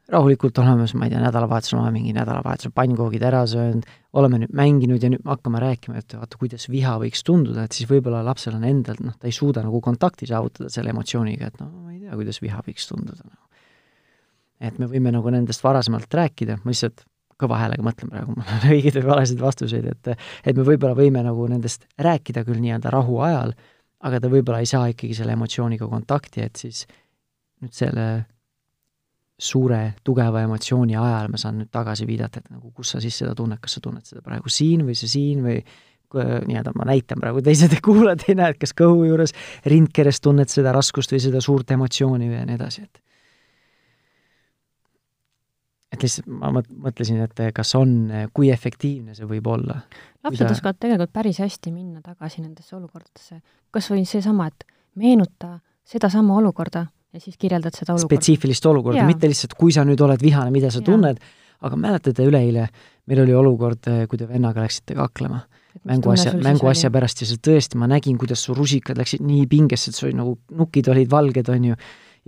rahulikult oleme, ma ei tea, nädalavahetusel oleme mingi nädalavahetusel pannkoogid ära söönud, oleme nüüd mänginud ja nüüd me hakkame rääkima, et vaata, kuidas viha võiks tunduda, et siis võib-olla lapsel on endal, noh, ta ei suuda nagu kontakti saavutada selle emotsiooniga, et noh, ma ei tea, kuidas viha võiks tunduda no.. et me võime nagu nendest varasemalt rääkida, ma lihtsalt kõva häälega mõtlen praegu, mul on õigeid või valesid vastuseid, et et me võib-olla võime nagu nendest rääkida küll nii-öelda rahu ajal, aga ta võib-olla ei saa ikkagi selle emotsiooniga kontakti, et siis nüüd selle suure tugeva emotsiooni ajal ma saan nüüd tagasi viidata, et nagu kus sa siis seda tunned, kas sa tunned seda praegu siin või see siin või nii-öelda ma näitan praegu, teised kuulajad ei näe, et kas kõhu juures, rindkeres tunned seda raskust või seda suurt emotsiooni või ja nii edasi, et et lihtsalt ma mõtlesin, et kas on, kui efektiivne see võib olla. lapsed ta... oskavad tegelikult päris hästi minna tagasi nendesse olukordadesse. kas või seesama, et meenuta sedasama olukorda ja siis kirjeldad seda olukorda. spetsiifilist olukorda, mitte lihtsalt, kui sa nüüd oled vihane, mida sa ja. tunned, aga mäletate, üleeile meil oli olukord, eh, kui te vennaga läksite kaklema mänguasja, mänguasja pärast ja see tõesti, ma nägin, kuidas su rusikad läksid nii pingesse, et sul nagu nukid olid valged, on ju,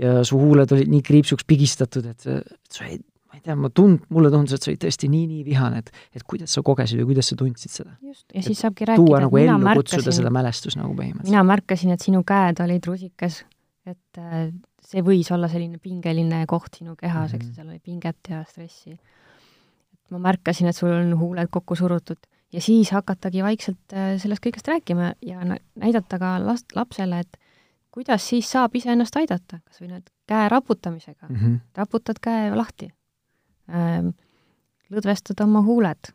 ja su huuled olid nii kriipsuks pigistatud, et sa ei, ei tea, ma tund-, mulle tundus, et sa olid tõesti nii-nii vihane, et et kuidas sa kogesid või kuidas sa tundsid seda? just, ja siis saabki rääkida, tuua nagu ellu, kutsuda seda mälestust nagu põhimõtteliselt. mina märkasin, et sinu käed olid rusikas, et äh, see võis olla selline pingeline koht sinu kehas mm, -hmm. eks ju, seal oli pinget ja stressi. et ma märkasin, et sul on huuled kokku surutud ja siis hakatagi vaikselt äh, sellest kõigest rääkima ja näidata ka last, lapsele, et kuidas siis saab iseennast aidata, kas või need käe raputamisega mm, -hmm. raputad käe lahti ähm,, lõdvestad oma huuled,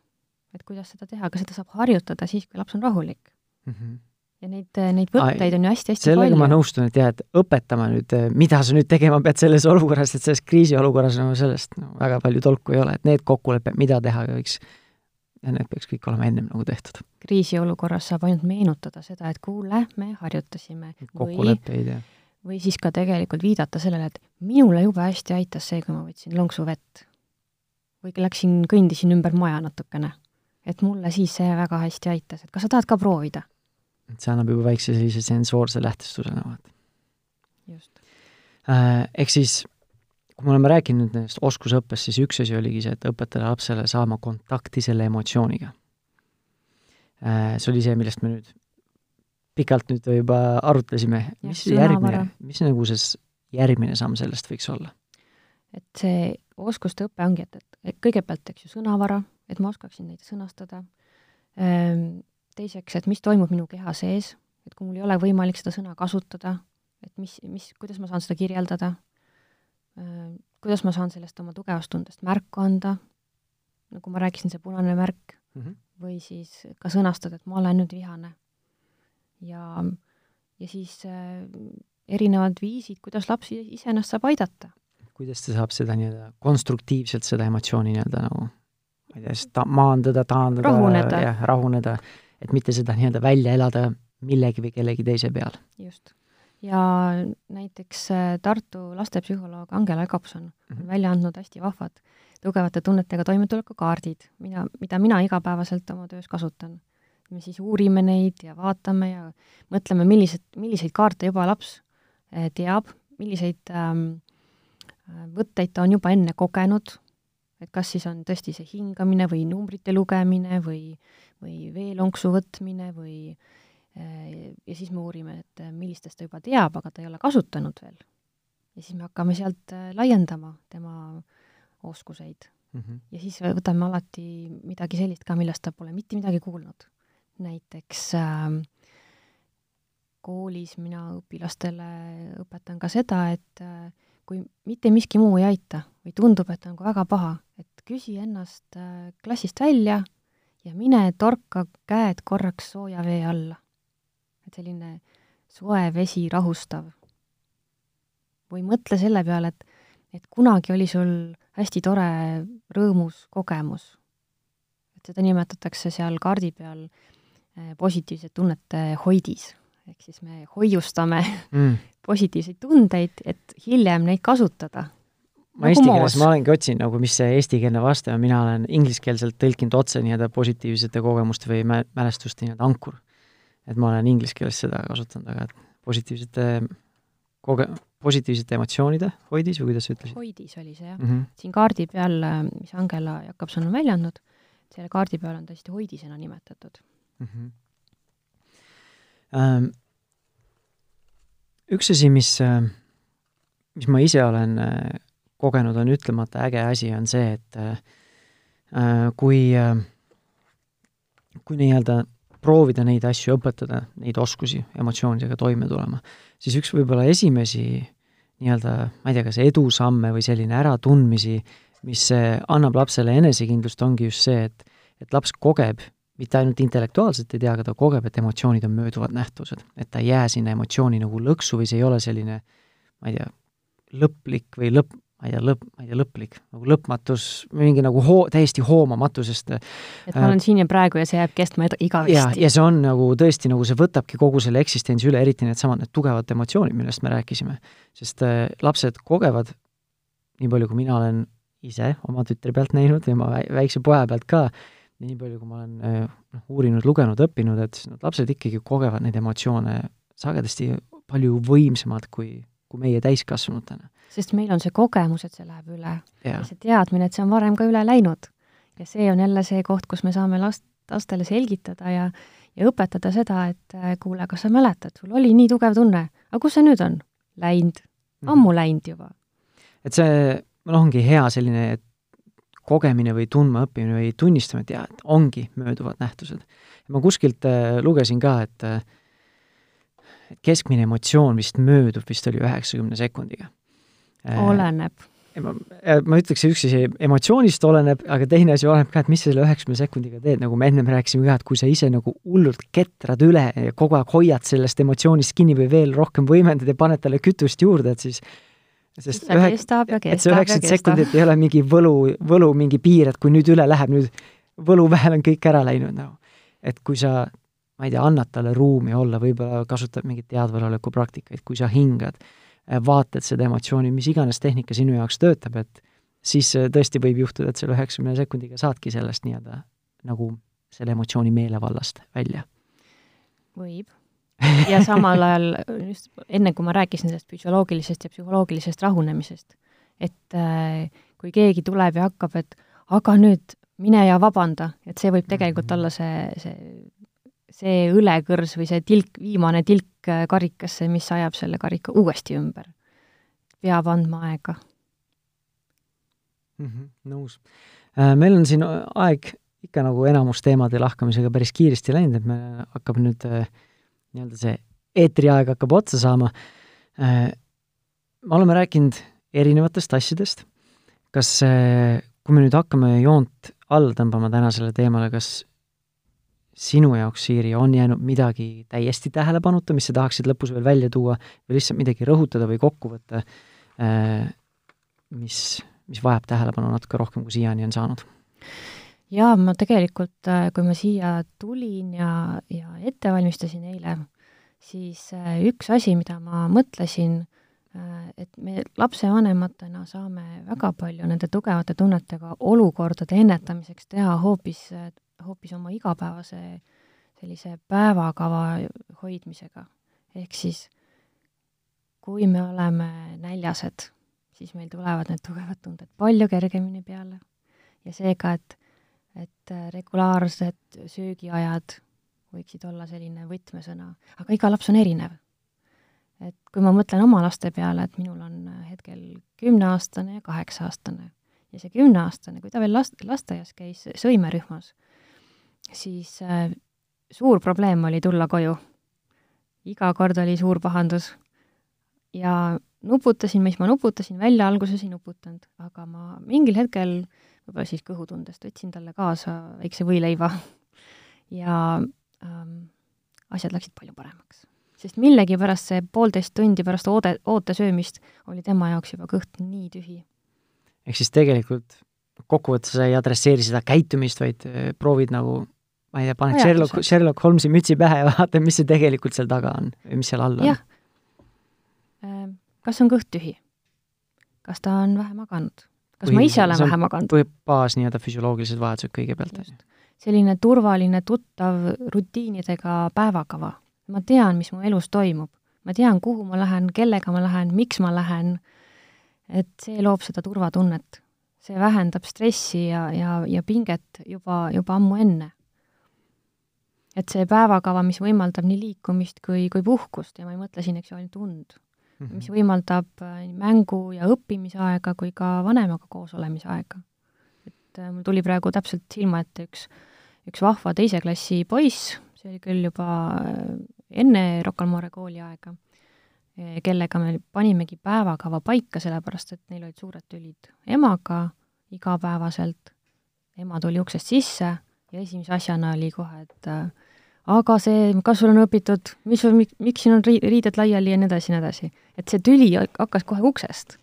et kuidas seda teha, aga seda saab harjutada siis, kui laps on rahulik mm. -hmm ja neid, neid võtteid on ju hästi-hästi palju. sellega ma nõustun, et jah, et õpetama nüüd, mida sa nüüd tegema pead selles olukorras, et selles kriisiolukorras no sellest no, väga palju tolku ei ole, et need kokkulepped, mida teha võiks, need peaks kõik olema ennem nagu tehtud. kriisiolukorras saab ainult meenutada seda, et kuule, me harjutasime. kokkuleppeid ja või siis ka tegelikult viidata sellele, et minule jube hästi aitas see, kui ma võtsin lonksu vett. Või läksin, kõndisin ümber maja natukene. et mulle siis see väga hästi aitas, et kas sa tahad ka proovida et see annab juba väikse sellise sensoorse lähtestusena, vaata. just äh,. Ehk siis, kui me oleme rääkinud nendest oskusõppest, siis üks asi oligi see, et õpetada lapsele saama kontakti selle emotsiooniga äh,. See oli see, millest me nüüd pikalt nüüd juba arutlesime, mis järgmine, mis nagu see järgmine samm sellest võiks olla? Et see oskuste õpe ongi, et, et kõigepealt, eks ju, sõnavara, et ma oskaksin neid sõnastada ähm,, teiseks, et mis toimub minu keha sees, et kui mul ei ole võimalik seda sõna kasutada, et mis, mis, kuidas ma saan seda kirjeldada, äh, kuidas ma saan sellest oma tugevast tundest märku anda, nagu ma rääkisin, see punane märk mm, -hmm. või siis ka sõnastada, et ma olen nüüd vihane. ja, ja siis äh, erinevad viisid, kuidas laps iseennast saab aidata. Kuidas ta saab seda nii-öelda konstruktiivselt, seda emotsiooni nii-öelda nagu ma ei tea, siis ta-, maandada, taandada, jah, rahuneda et mitte seda nii-öelda välja elada millegi või kellegi teise peal. just. ja näiteks äh, Tartu lastepsühholoog Angela Jakobson mm -hmm. on välja andnud hästi vahvad tugevate tunnetega toimetulekukaardid, mida, mida mina igapäevaselt oma töös kasutan. me siis uurime neid ja vaatame ja mõtleme, millised, milliseid kaarte juba laps äh, teab, milliseid ähm, äh, võtteid ta on juba enne kogenud, et kas siis on tõesti see hingamine või numbrite lugemine või või veelonksu võtmine või eh, ja siis me uurime, et eh, millistest ta juba teab, aga ta ei ole kasutanud veel. ja siis me hakkame sealt eh, laiendama tema oskuseid mm. -hmm. ja siis võtame alati midagi sellist ka, millest ta pole mitte midagi kuulnud. näiteks äh, koolis mina õpilastele õpetan ka seda, et äh, kui mitte miski muu ei aita või tundub, et on nagu väga paha, et küsi ennast äh, klassist välja ja mine torka käed korraks sooja vee alla. et selline soe vesi rahustav. või mõtle selle peale, et, et kunagi oli sul hästi tore rõõmus kogemus. et seda nimetatakse seal kaardi peal äh, positiivsete tunnete hoidis. ehk siis me hoiustame mm. positiivseid tundeid, et hiljem neid kasutada. ma eesti keeles, ma olengi otsinud nagu, mis see eestikeelne vaste on, mina olen ingliskeelselt tõlkinud otse nii-öelda positiivsete kogemuste või mä-, mälestuste nii-öelda ankur. et ma olen inglise keeles seda kasutanud, aga et positiivsete koge-, positiivsete emotsioonide hoidis või kuidas sa ütlesid? hoidis oli see jah mm. -hmm. siin kaardi peal, mis Angela Jakobson on välja andnud, selle kaardi peal on tõesti hoidisena nimetatud mm. -hmm. Ähm, üks asi, mis, äh, mis ma ise olen äh, kogenud, on ütlemata äge asi, on see, et äh, kui, kui nii-öelda proovida neid asju õpetada, neid oskusi emotsioonidega toime tulema, siis üks võib-olla esimesi nii-öelda, ma ei tea, kas edusamme või selline äratundmisi, mis annab lapsele enesekindlust, ongi just see, et, et laps kogeb mitte ainult intellektuaalselt ei tea, aga ta kogeb, et emotsioonid on mööduvad nähtused. et ta ei jää sinna emotsiooni nagu lõksu või see ei ole selline, ma ei tea, lõplik või lõpp, ma ei tea, lõpp, ma ei tea, lõplik, nagu lõpmatus, mingi nagu hoo-, täiesti hoomamatu, sest et ma olen äh, siin ja praegu ja see jääb kestma igavesti. ja, ja see on nagu tõesti, nagu see võtabki kogu selle eksistentsi üle, eriti needsamad, need tugevad emotsioonid, millest me rääkisime. sest äh, lapsed kogevad, nii palju kui mina olen ise oma tütre pealt näinud ja oma väikse poja pealt ka, nii palju, kui ma olen äh, noh, uurinud, lugenud, õppinud, et need lapsed ikkagi kogevad neid emotsioone sagedasti palju võimsamalt kui, kui meie täiskasvanutena. sest meil on see kogemus, et see läheb üle ja, ja see teadmine, et see on varem ka üle läinud. ja see on jälle see koht, kus me saame last, lastele selgitada ja ja õpetada seda, et äh, kuule, kas sa mäletad, sul oli nii tugev tunne, aga kus see nüüd on? Läinud, mhm. ammu läinud juba. et see, noh, ongi hea selline, et kogemine või tundmaõppimine või tunnistamine, et jaa, et ongi mööduvad nähtused. ma kuskilt äh, lugesin ka, et äh, keskmine emotsioon vist möödub vist oli üheksakümne sekundiga äh,. oleneb. ma, ma ütleks, üks asi emotsioonist oleneb, aga teine asi oleneb ka, et mis sa selle üheksakümne sekundiga teed, nagu me ennem rääkisime ka, et kui sa ise nagu hullult ketrad üle ja kogu aeg hoiad sellest emotsioonist kinni või veel rohkem võimendad ja paned talle kütust juurde, et siis sest ühe, et see üheksakümmend sekundit ei ole mingi võlu, võlu mingi piir, et kui nüüd üle läheb, nüüd võluväel on kõik ära läinud nagu. et kui sa, ma ei tea, annad talle ruumi olla, võib-olla kasutad mingeid teadvaloleku praktikaid, kui sa hingad, äh, vaatad seda emotsiooni, mis iganes tehnika sinu jaoks töötab, et siis äh, tõesti võib juhtuda, et selle üheksakümne sekundiga saadki sellest nii-öelda nagu selle emotsiooni meelevallast välja. võib ja samal ajal just enne, kui ma rääkisin sellest füsioloogilisest ja psühholoogilisest rahunemisest, et äh, kui keegi tuleb ja hakkab, et aga nüüd mine ja vabanda, et see võib tegelikult olla see, see, see õlekõrs või see tilk, viimane tilk äh, karikasse, mis ajab selle karika uuesti ümber. peab andma aega mm. -hmm, nõus. Äh, meil on siin aeg ikka nagu enamus teemade lahkamisega päris kiiresti läinud, et me hakkab nüüd äh, nii-öelda see eetriaeg hakkab otsa saama, äh, me oleme rääkinud erinevatest asjadest, kas, äh, kui me nüüd hakkame joont alla tõmbama tänasele teemale, kas sinu jaoks, Siiri, on jäänud midagi täiesti tähelepanuta, mis sa tahaksid lõpus veel välja tuua või lihtsalt midagi rõhutada või kokku võtta, äh, mis, mis vajab tähelepanu natuke rohkem, kui siiani on saanud? Jaa, ma tegelikult, äh, kui ma siia tulin ja, ja ette valmistasin eile, siis äh, üks asi, mida ma mõtlesin, äh, et me lapsevanematena saame väga palju nende tugevate tunnetega olukordade ennetamiseks teha hoopis, hoopis oma igapäevase sellise päevakava hoidmisega. ehk siis kui me oleme näljased, siis meil tulevad need tugevad tunded palju kergemini peale ja seega, et et äh, regulaarsed söögiajad võiksid olla selline võtmesõna, aga iga laps on erinev. et kui ma mõtlen oma laste peale, et minul on äh, hetkel kümneaastane ja kaheksa-aastane ja see kümneaastane, kui ta veel last, lasteaias käis sõimerühmas, siis äh, suur probleem oli tulla koju. iga kord oli suur pahandus ja nuputasin, mis ma nuputasin, välja alguses ei nuputanud, aga ma mingil hetkel äh, võib-olla siis kõhutundest võtsin talle kaasa väikse võileiva ja ähm, asjad läksid palju paremaks. sest millegipärast see poolteist tundi pärast oode, oote söömist oli tema jaoks juba kõht nii tühi. ehk siis tegelikult kokkuvõttes sa ei adresseeri seda käitumist, vaid äh, proovid nagu ma ei tea, paned Sherlock, Sherlock Holmesi mütsi pähe ja vaatad, mis see tegelikult seal taga on või mis seal all on. Ehm, kas on kõht tühi? kas ta on vähe maganud? Kas või, ma ise olen vähe maganud? baas nii-öelda füsioloogilised vajadused kõigepealt, selline turvaline, tuttav rutiinidega päevakava. ma tean, mis mu elus toimub. ma tean, kuhu ma lähen, kellega ma lähen, miks ma lähen, et see loob seda turvatunnet. see vähendab stressi ja, ja, ja pinget juba, juba ammu enne. et see päevakava, mis võimaldab nii liikumist kui, kui puhkust ja ma ei mõtle siin, eks ju, ainult und. Mis võimaldab äh, nii mängu- ja õppimisaega kui ka vanemaga koos olemise aega. et äh, mul tuli praegu täpselt silma ette üks, üks vahva teise klassi poiss, see oli küll juba äh, enne Rocca al Mare kooli aega, kellega me panimegi päevakava paika, sellepärast et neil olid suured tülid emaga igapäevaselt, ema tuli uksest sisse ja esimese asjana oli kohe, et äh, aga see, kas sul on õpitud, mis miks siin on riided laiali ja nii edasi ja nii edasi. et see tüli hakkas kohe uksest.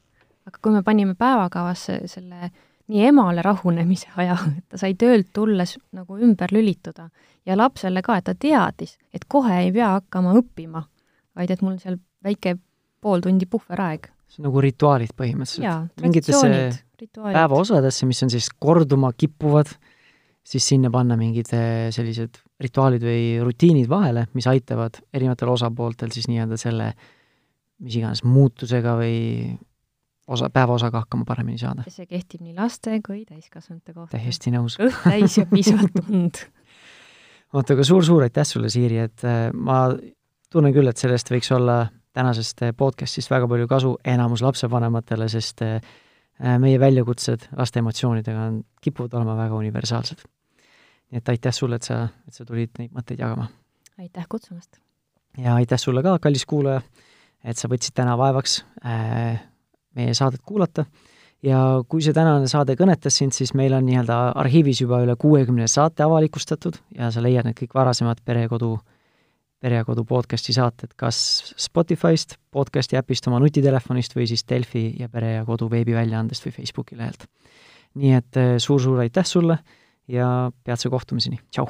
aga kui me panime päevakavasse selle nii emale rahunemise aja, et ta sai töölt tulles nagu ümber lülituda ja lapsele ka, et ta teadis, et kohe ei pea hakkama õppima, vaid et mul seal väike pool tundi puhveraeg. nagu rituaalid põhimõtteliselt. mingitesse päevaosadesse, mis on siis korduma kippuvad, siis sinna panna mingid eh, sellised rituaalid või rutiinid vahele, mis aitavad erinevatel osapooltel siis nii-öelda selle mis iganes muutusega või osa, päevaosaga hakkama paremini saada. see kehtib nii laste kui täiskasvanute kohta. täiesti nõus. kõht täis ja piisavalt und. oota, aga suur-suur aitäh sulle, Siiri, et äh, ma tunnen küll, et sellest võiks olla tänasest äh, podcast'ist väga palju kasu enamus lapsevanematele, sest äh, meie väljakutsed laste emotsioonidega on, kipuvad olema väga universaalsed nii et aitäh sulle, et sa, et sa tulid neid mõtteid jagama. aitäh kutsumast! ja aitäh sulle ka, kallis kuulaja, et sa võtsid täna vaevaks äh, meie saadet kuulata ja kui see tänane saade kõnetas sind, siis meil on nii-öelda arhiivis juba üle kuuekümne saate avalikustatud ja sa leiad need kõik varasemad Perekodu, Pere ja Kodu podcasti saated kas Spotify'st, podcasti äpist oma nutitelefonist või siis Delfi ja Pere ja Kodu veebiväljaandest või Facebooki lehelt. nii et suur-suur äh, aitäh sulle ja peatse kohtumiseni, tšau!